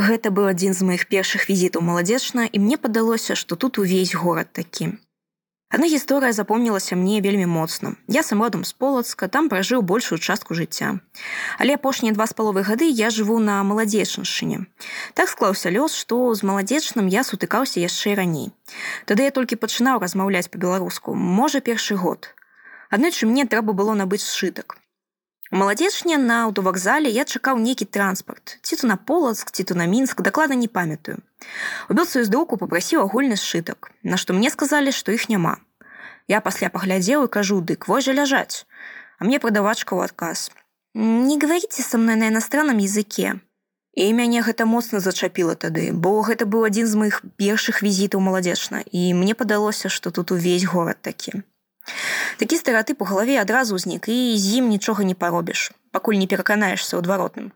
Гэта быў адзін з маіх першых візітаў маладзечна і мне падалося, што тут увесь горад такі. Адна гісторыя запомнілася мне вельмі моцна. Я сам родам з полацка, там пражыў большую частку жыцця. Але апошнія два з паловы гады я жыву на маладзечаншыне. Так склаўся лёс, што з маладзечным я сутыкаўся яшчэ раней. Тады я толькі пачынаў размаўляць па-беларуску, можа першы год. Аднойчы мне трэба было набыць сшытак. У маладзечне на аўтовакзале я чакаў нейкі транспарт, ці то на полацк, ці то на мінск, дакладна не памятаю. Убіл сваю здоўку попрасіў агульны сшытак, на што мне сказалі, што іх няма. Я пасля паглядзеў і кажу, дык вось жа ляжаць. А мне прадавачка ў адказ. Не говорите со мной на иностранном языке. І мяне гэта моцна зачапіла тады, бо гэта быў адзін з моих першых візітаў маладзечна і мне падалося, што тут увесь горад такі. Такі стэеатып у галаве адразу ўзнік і з ім нічога не паробіш, пакуль не пераканаешся ў адваротным.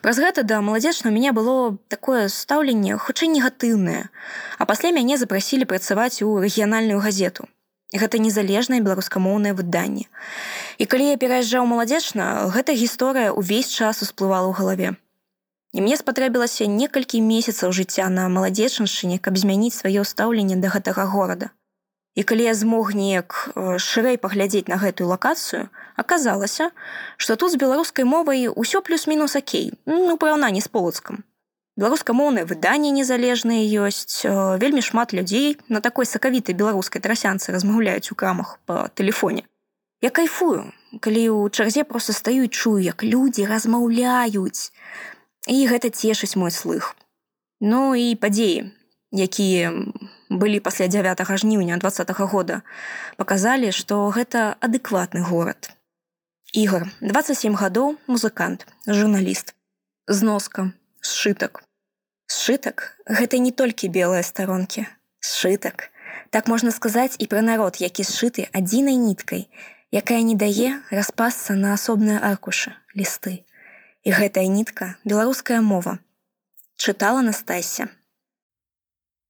Праз гэта да маладзечна у мяне было такое стаўленне хутчэй негатыўнае, а пасля мяне запрасілі працаваць у рэгіянальную газету. Гэта незалежнае беларускамоўнае выданне. І калі я пераязджаў маладзечна, гэта гісторыя ўвесь час усплывала ў галаве. І мне спатрэбілася некалькі месяцаў жыцця на маладзечаншыне, каб змяніць сваё стаўленне да гэтага горада. І калі я змог неяк э, шырэй паглядзець на гэтую лакацыю, аказалася, што тут з беларускай мовай усё плюс-мінус акей, ну параўнанні з полацкам. Беларускамоўнае выданне незалежнае ёсць, э, вельмі шмат людзей на такой сакавітай беларускай трасянцы размаўляюць у крамах па тэлефоне. Я кайфую, калі ў чарзе проста стаю чую, як людзі размаўляюць. І гэта цешыць мой слых. Ну і падзеі, якія былі пасля 9 жніўня два -го года показалі што гэта адэкватны горад. Ігор 27 гадоў музыкант журналіст. Зноска сшытак. Сшытак гэта не толькі белыя старонкі. Сшытак так можна сказаць і пра народ які сшыты адзінай ніткай якая не дае распасца на асобныя аркушы лісты. І гэтая нітка беларуская мова. Чытала настасья